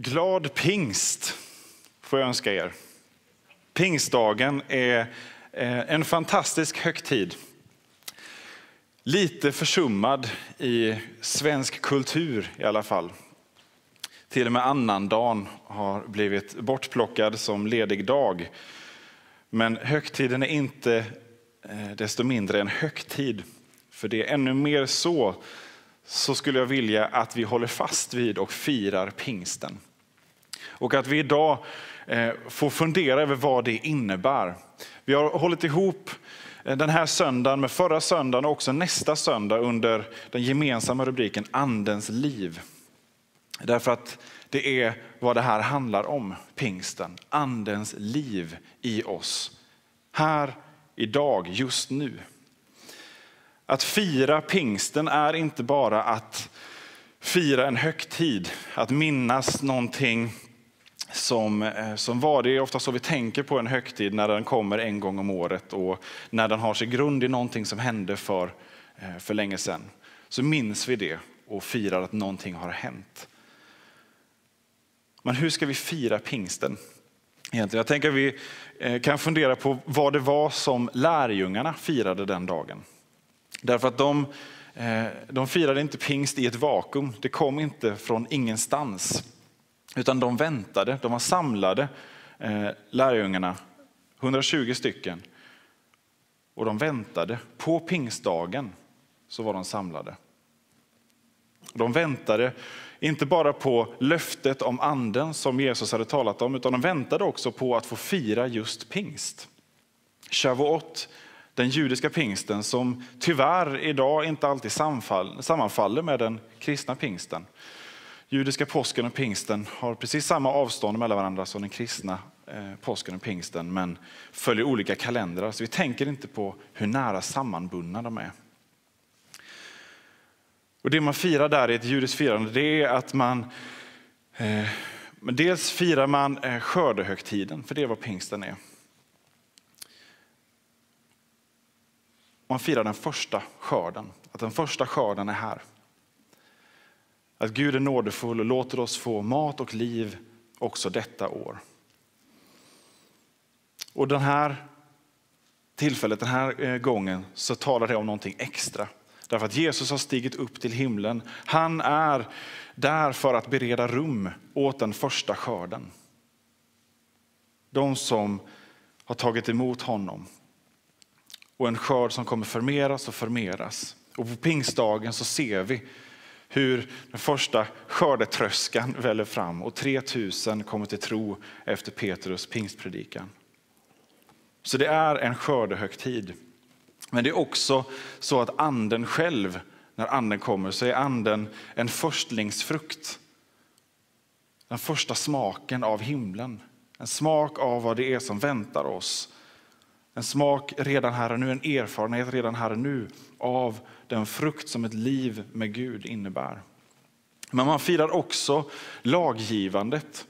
Glad pingst får jag önska er. Pingstdagen är eh, en fantastisk högtid. Lite försummad i svensk kultur i alla fall. Till och med annandagen har blivit bortplockad som ledig dag. Men högtiden är inte eh, desto mindre en högtid. För det är ännu mer så, så skulle jag vilja att vi håller fast vid och firar pingsten. Och att vi idag eh, får fundera över vad det innebär. Vi har hållit ihop eh, den här söndagen med förra söndagen och också nästa söndag under den gemensamma rubriken Andens liv. Därför att det är vad det här handlar om, pingsten. Andens liv i oss. Här, idag, just nu. Att fira pingsten är inte bara att fira en högtid, att minnas någonting som, eh, som var. Det är ofta så vi tänker på en högtid när den kommer en gång om året och när den har sin grund i någonting som hände för, eh, för länge sedan. Så minns vi det och firar att någonting har hänt. Men hur ska vi fira pingsten? Egentligen? Jag tänker att vi eh, kan fundera på vad det var som lärjungarna firade den dagen. Därför att de, de firade inte pingst i ett vakuum. Det kom inte från ingenstans. Utan de väntade, de var samlade, eh, lärjungarna, 120 stycken. Och de väntade. På pingstdagen så var de samlade. De väntade inte bara på löftet om anden som Jesus hade talat om, utan de väntade också på att få fira just pingst. Shavuot, den judiska pingsten som tyvärr idag inte alltid sammanfaller med den kristna pingsten. Judiska påsken och pingsten har precis samma avstånd mellan varandra som den kristna eh, påsken och pingsten, men följer olika kalendrar. Så vi tänker inte på hur nära sammanbundna de är. Och det man firar där i ett judiskt firande, det är att man eh, dels firar man eh, skördehögtiden, för det är vad pingsten är. Man firar den första skörden, att den första skörden är här. Att Gud är nådefull och låter oss få mat och liv också detta år. Och den här tillfället, den här eh, gången, så talar det om någonting extra. Därför att Jesus har stigit upp till himlen. Han är där för att bereda rum åt den första skörden. De som har tagit emot honom. Och en skörd som kommer förmeras och förmeras. Och på pingstdagen så ser vi hur den första skördetröskan väller fram och 3000 kommer till tro efter Petrus pingstpredikan. Så det är en skördehögtid. Men det är också så att anden själv, när anden kommer, så är anden en förstlingsfrukt. Den första smaken av himlen. En smak av vad det är som väntar oss. En smak redan här och nu, en erfarenhet redan här och nu av den frukt som ett liv med Gud innebär. Men man firar också laggivandet.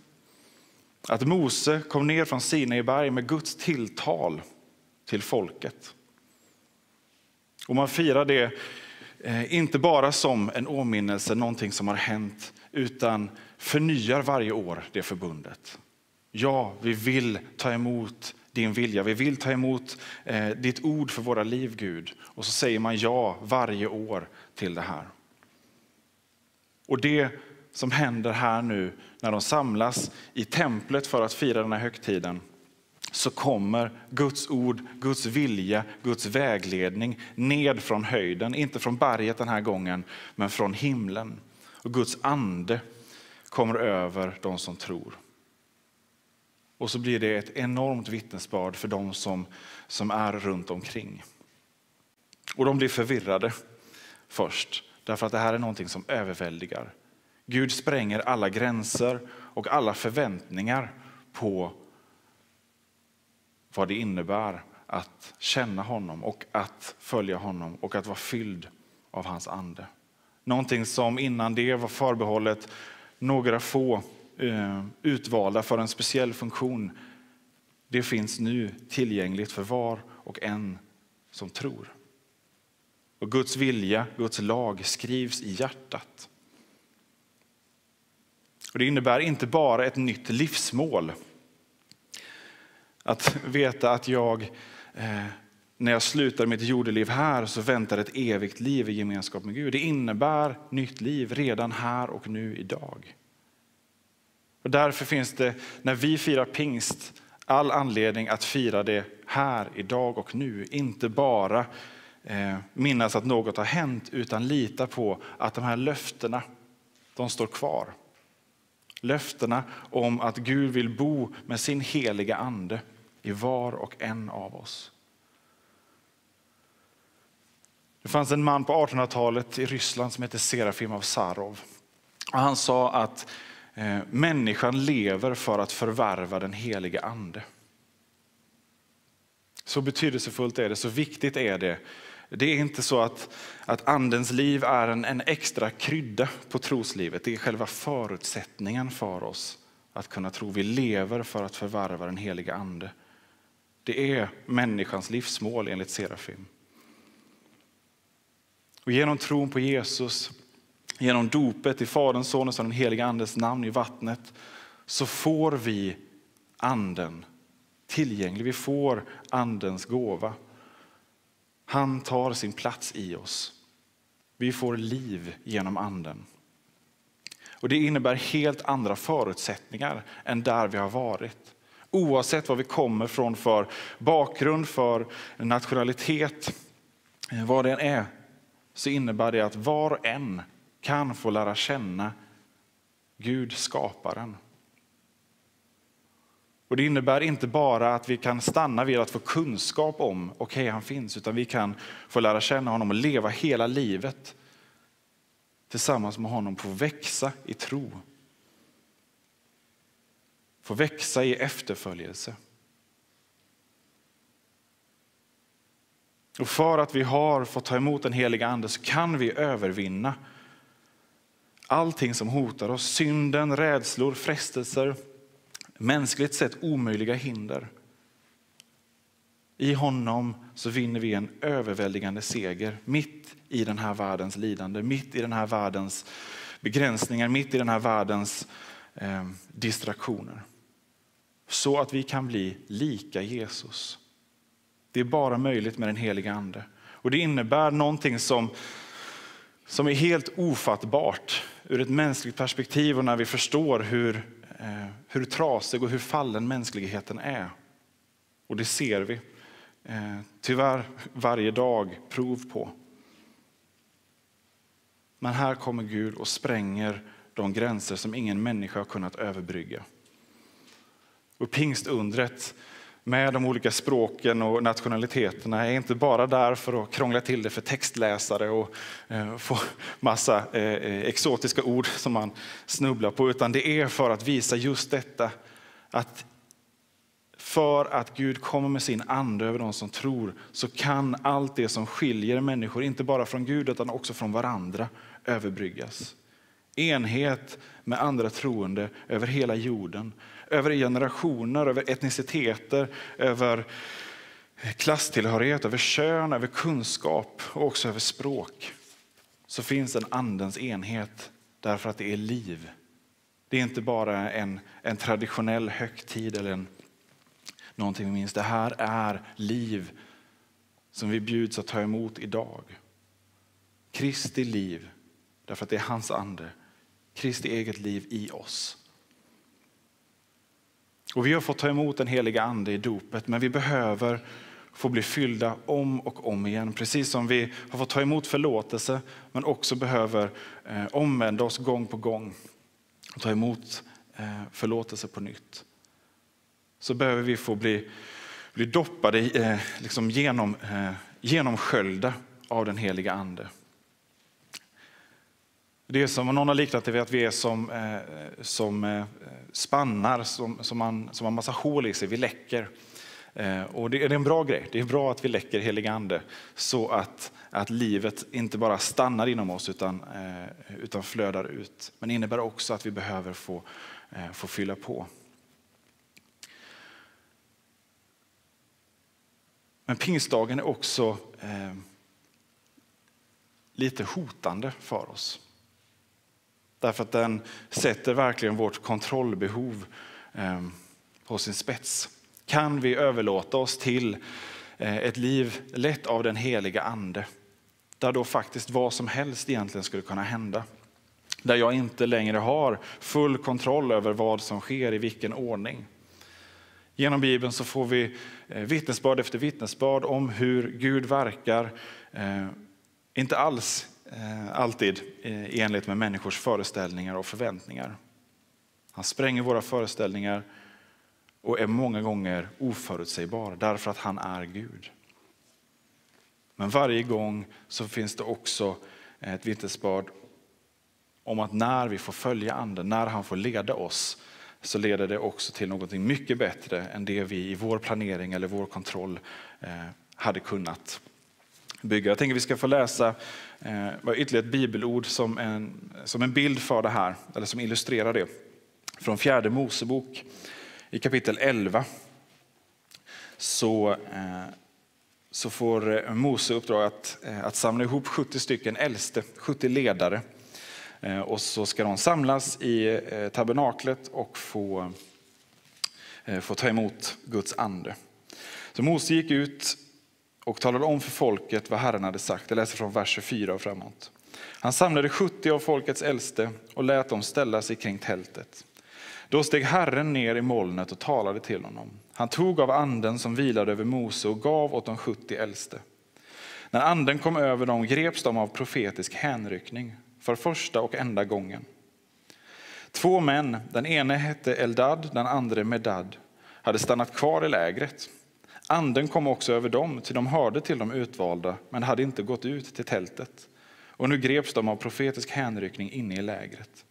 Att Mose kom ner från Sinai berg med Guds tilltal till folket. Och man firar det eh, inte bara som en åminnelse, någonting som har hänt, utan förnyar varje år det förbundet. Ja, vi vill ta emot din vilja. Vi vill ta emot eh, ditt ord för våra liv, Gud. Och så säger man ja varje år till det här. Och det som händer här nu när de samlas i templet för att fira den här högtiden så kommer Guds ord, Guds vilja, Guds vägledning ned från höjden. Inte från berget den här gången, men från himlen. Och Guds ande kommer över de som tror. Och så blir det ett enormt vittnesbörd för de som, som är runt omkring. Och de blir förvirrade först, därför att det här är någonting som överväldigar. Gud spränger alla gränser och alla förväntningar på vad det innebär att känna honom och att följa honom och att vara fylld av hans ande. Någonting som innan det var förbehållet några få Eh, utvalda för en speciell funktion. Det finns nu tillgängligt för var och en som tror. Och Guds vilja, Guds lag skrivs i hjärtat. Och det innebär inte bara ett nytt livsmål. Att veta att jag, eh, när jag slutar mitt jordeliv här, så väntar ett evigt liv i gemenskap med Gud. Det innebär nytt liv redan här och nu idag. Och därför finns det, när vi firar pingst, all anledning att fira det här, idag och nu. Inte bara eh, minnas att något har hänt, utan lita på att de här löftena, de står kvar. Löftena om att Gud vill bo med sin heliga ande i var och en av oss. Det fanns en man på 1800-talet i Ryssland som hette Serafim av Sarov. Och han sa att Eh, människan lever för att förvärva den helige ande. Så betydelsefullt är det, så viktigt är det. Det är inte så att, att andens liv är en, en extra krydda på troslivet. Det är själva förutsättningen för oss att kunna tro. Vi lever för att förvärva den heliga ande. Det är människans livsmål enligt Serafim. Och genom tron på Jesus, genom dopet i Faderns, Sonens och den helige Andes namn i vattnet så får vi anden tillgänglig. Vi får andens gåva. Han tar sin plats i oss. Vi får liv genom anden. Och Det innebär helt andra förutsättningar än där vi har varit. Oavsett vad vi kommer från för bakgrund, för nationalitet, vad det än är, så innebär det att var och en kan få lära känna Gud, skaparen. Och Det innebär inte bara att vi kan stanna vid att få kunskap om okej, okay, han finns, utan vi kan få lära känna honom och leva hela livet tillsammans med honom, få växa i tro. Få växa i efterföljelse. Och för att vi har fått ta emot den heliga ande så kan vi övervinna allting som hotar oss. Synden, rädslor, frestelser, mänskligt sett omöjliga hinder. I honom så vinner vi en överväldigande seger mitt i den här världens lidande, mitt i den här världens begränsningar, mitt i den här världens eh, distraktioner. Så att vi kan bli lika Jesus. Det är bara möjligt med den heliga ande. Och det innebär någonting som, som är helt ofattbart ur ett mänskligt perspektiv och när vi förstår hur Eh, hur trasig och hur fallen mänskligheten är. Och det ser vi eh, tyvärr varje dag prov på. Men här kommer Gud och spränger de gränser som ingen människa har kunnat överbrygga. Och pingstundret med de olika språken och nationaliteterna är inte bara där för att krångla till det för textläsare och eh, få massa eh, eh, exotiska ord som man snubblar på, utan det är för att visa just detta att för att Gud kommer med sin ande över de som tror så kan allt det som skiljer människor, inte bara från Gud utan också från varandra, överbryggas. Enhet med andra troende över hela jorden över generationer, över etniciteter, över klasstillhörighet, över kön, över kunskap och också över språk. Så finns en andens enhet därför att det är liv. Det är inte bara en, en traditionell högtid eller en, någonting vi minns. Det här är liv som vi bjuds att ta emot idag. Kristi liv, därför att det är hans ande. Kristi eget liv i oss. Och vi har fått ta emot den heliga ande i dopet, men vi behöver få bli fyllda om och om igen. Precis som vi har fått ta emot förlåtelse, men också behöver eh, omvända oss gång på gång och ta emot eh, förlåtelse på nytt. Så behöver vi få bli, bli doppade, eh, liksom genom, eh, genomsköljda av den heliga ande. Det är som, någon har liknat det vid att vi är som, eh, som eh, spannar som, som, man, som har massa hål i sig, vi läcker. Eh, och det är en bra grej, det är bra att vi läcker helig ande så att, att livet inte bara stannar inom oss utan, eh, utan flödar ut. Men det innebär också att vi behöver få, eh, få fylla på. Men pingstdagen är också eh, lite hotande för oss. Därför att den sätter verkligen vårt kontrollbehov ehm, på sin spets. Kan vi överlåta oss till eh, ett liv lett av den heliga ande, där då faktiskt vad som helst egentligen skulle kunna hända. Där jag inte längre har full kontroll över vad som sker i vilken ordning. Genom Bibeln så får vi eh, vittnesbörd efter vittnesbörd om hur Gud verkar, eh, inte alls Eh, alltid eh, i enlighet med människors föreställningar och förväntningar. Han spränger våra föreställningar och är många gånger oförutsägbar därför att han är Gud. Men varje gång så finns det också ett vittnesbörd om att när vi får följa anden, när han får leda oss, så leder det också till något mycket bättre än det vi i vår planering eller vår kontroll eh, hade kunnat bygga. Jag tänker att vi ska få läsa eh, ytterligare ett bibelord som en, som en bild för det här, eller som illustrerar det. Från fjärde Mosebok i kapitel 11 så, eh, så får eh, Mose uppdrag att, eh, att samla ihop 70 stycken äldste, 70 ledare. Eh, och så ska de samlas i tabernaklet och få, få ta emot Guds ande. Så Mose gick ut och talade om för folket vad Herren hade sagt. Jag läser från vers 24 och framåt. Han samlade 70 av folkets äldste och lät dem ställa sig kring tältet. Då steg Herren ner i molnet och talade till honom. Han tog av anden som vilade över Mose och gav åt de 70 äldste. När anden kom över dem greps de av profetisk hänryckning för första och enda gången. Två män, den ene hette Eldad, den andra Medad, hade stannat kvar i lägret. Anden kom också över dem, till de hörde till de utvalda, men hade inte gått ut till tältet. Och nu greps de av profetisk hänryckning inne i lägret.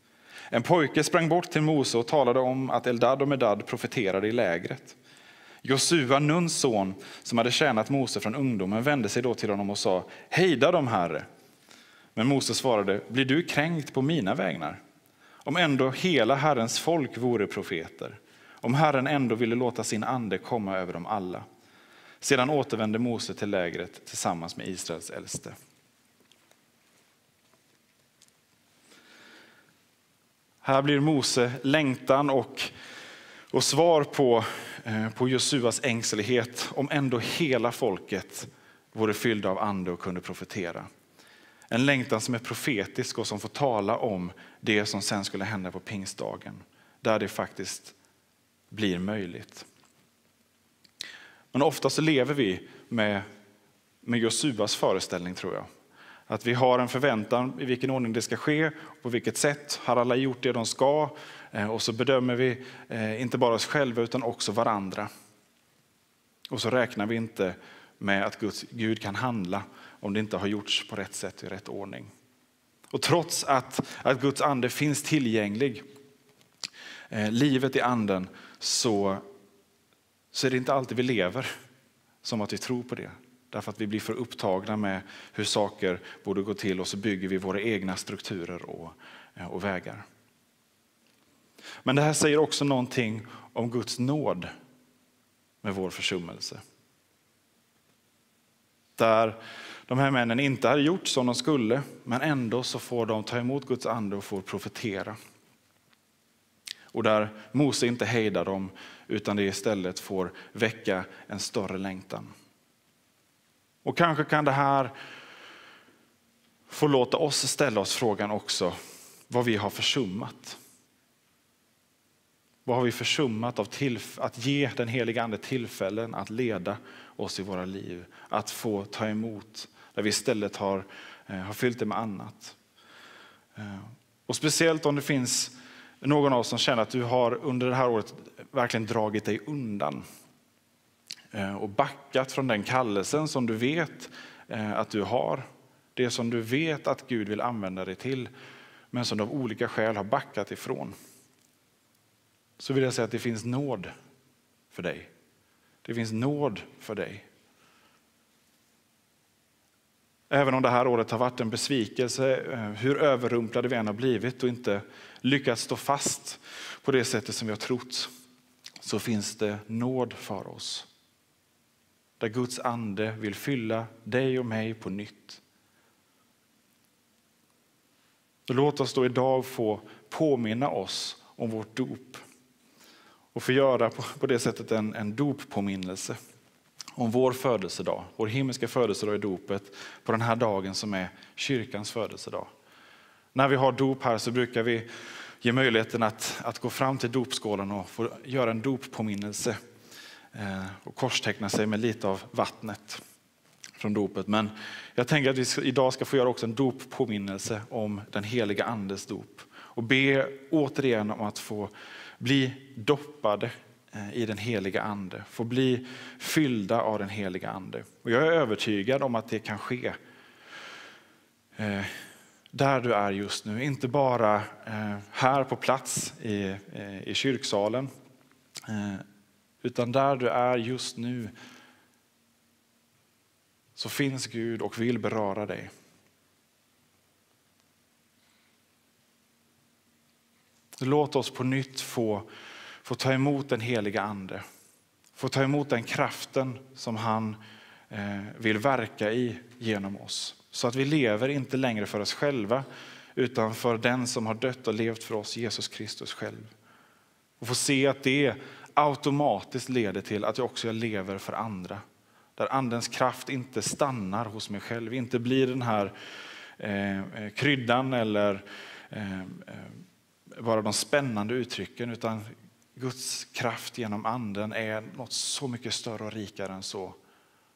En pojke sprang bort till Mose och talade om att Eldad och Medad profeterade i lägret. Josua, Nuns son, som hade tjänat Mose från ungdomen, vände sig då till honom och sa, hejda dem herre. Men Mose svarade, blir du kränkt på mina vägnar? Om ändå hela Herrens folk vore profeter, om Herren ändå ville låta sin ande komma över dem alla. Sedan återvände Mose till lägret tillsammans med Israels äldste. Här blir Mose längtan och, och svar på, eh, på Josuas ängslighet om ändå hela folket vore fyllda av ande och kunde profetera. En längtan som är profetisk och som får tala om det som sen skulle hända på pingstdagen, där det faktiskt blir möjligt. Men ofta så lever vi med, med Josuas föreställning tror jag. Att vi har en förväntan i vilken ordning det ska ske, på vilket sätt har alla gjort det de ska eh, och så bedömer vi eh, inte bara oss själva utan också varandra. Och så räknar vi inte med att Guds, Gud kan handla om det inte har gjorts på rätt sätt i rätt ordning. Och trots att, att Guds ande finns tillgänglig, eh, livet i anden, så, så är det inte alltid vi lever som att vi tror på det. Därför att vi blir för upptagna med hur saker borde gå till och så bygger vi våra egna strukturer och, eh, och vägar. Men det här säger också någonting om Guds nåd med vår försummelse. Där de här männen inte hade gjort som de skulle, men ändå så får de ta emot Guds ande och får profetera. Och där Mose inte hejdar dem, utan det istället får väcka en större längtan. Och kanske kan det här få låta oss ställa oss frågan också vad vi har försummat. Vad har vi försummat av att ge den heliga ande tillfällen att leda oss i våra liv, att få ta emot, där vi istället har, eh, har fyllt det med annat. Eh, och speciellt om det finns någon av oss som känner att du har under det här året verkligen dragit dig undan eh, och backat från den kallelsen som du vet eh, att du har. Det som du vet att Gud vill använda dig till. men som du av olika skäl har backat ifrån. Så vill jag säga att det finns nåd för dig. Det finns nåd för dig. Även om det här året har varit en besvikelse, eh, hur överrumplade vi än har blivit och inte lyckats stå fast på det sättet som vi har trott, så finns det nåd för oss. Där Guds ande vill fylla dig och mig på nytt. låt oss då idag få påminna oss om vårt dop och få göra på det sättet en, en doppåminnelse om vår födelsedag, vår himmelska födelsedag i dopet, på den här dagen som är kyrkans födelsedag. När vi har dop här så brukar vi ge möjligheten att, att gå fram till dopskålen och få göra en doppåminnelse eh, och korsteckna sig med lite av vattnet från dopet. Men jag tänker att vi idag ska få göra också en doppåminnelse om den heliga andes dop och be återigen om att få bli doppade eh, i den heliga ande, få bli fyllda av den heliga ande. Och jag är övertygad om att det kan ske eh, där du är just nu, inte bara eh, här på plats i, eh, i kyrksalen, eh, utan där du är just nu så finns Gud och vill beröra dig. Låt oss på nytt få få ta emot den heliga ande. Få ta emot den kraften som han Eh, vill verka i genom oss. Så att vi lever inte längre för oss själva utan för den som har dött och levt för oss, Jesus Kristus själv. Och få se att det automatiskt leder till att jag också lever för andra. Där andens kraft inte stannar hos mig själv, inte blir den här eh, eh kryddan eller eh, eh, bara de spännande uttrycken utan Guds kraft genom anden är något så mycket större och rikare än så.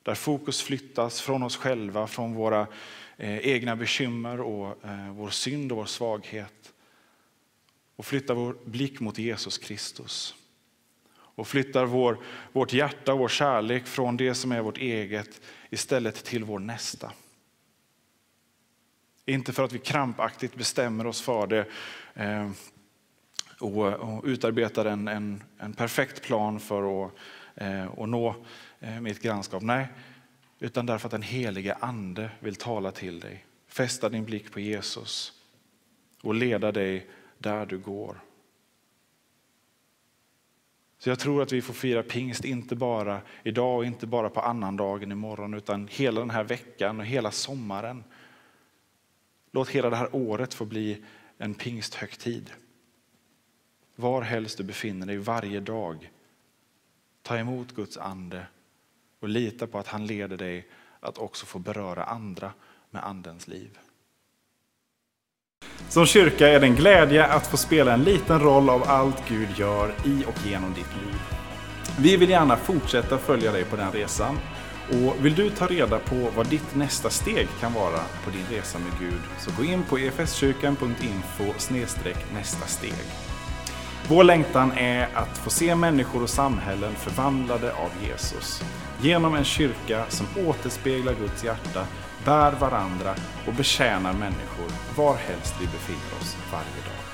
Där fokus flyttas från oss själva, från våra eh, egna bekymmer och eh, vår synd och vår svaghet. Och flyttar vår blick mot Jesus Kristus. Och flyttar vår, vårt hjärta och vår kärlek från det som är vårt eget istället till vår nästa. Inte för att vi krampaktigt bestämmer oss för det eh, och, och utarbetar en, en, en, perfekt plan för att, eh, att nå Eh, mitt grannskap. Nej, utan därför att den helige ande vill tala till dig. Fästa din blick på Jesus och leda dig där du går. Så jag tror att vi får fira pingst inte bara idag och inte bara på annandagen imorgon utan hela den här veckan och hela sommaren. Låt hela det här året få bli en pingsthögtid. Var helst du befinner dig varje dag. Ta emot Guds ande och lita på att han leder dig att också få beröra andra med andens liv. Som kyrka är det en glädje att få spela en liten roll av allt Gud gör i och genom ditt liv. Vi vill gärna fortsätta följa dig på den resan. Och vill du ta reda på vad ditt nästa steg kan vara på din resa med Gud så gå in på efskyrkan.info nästa steg. Vår längtan är att få se människor och samhällen förvandlade av Jesus. Genom en kyrka som återspeglar Guds hjärta, bär varandra och betjänar människor varhelst vi befinner oss varje dag.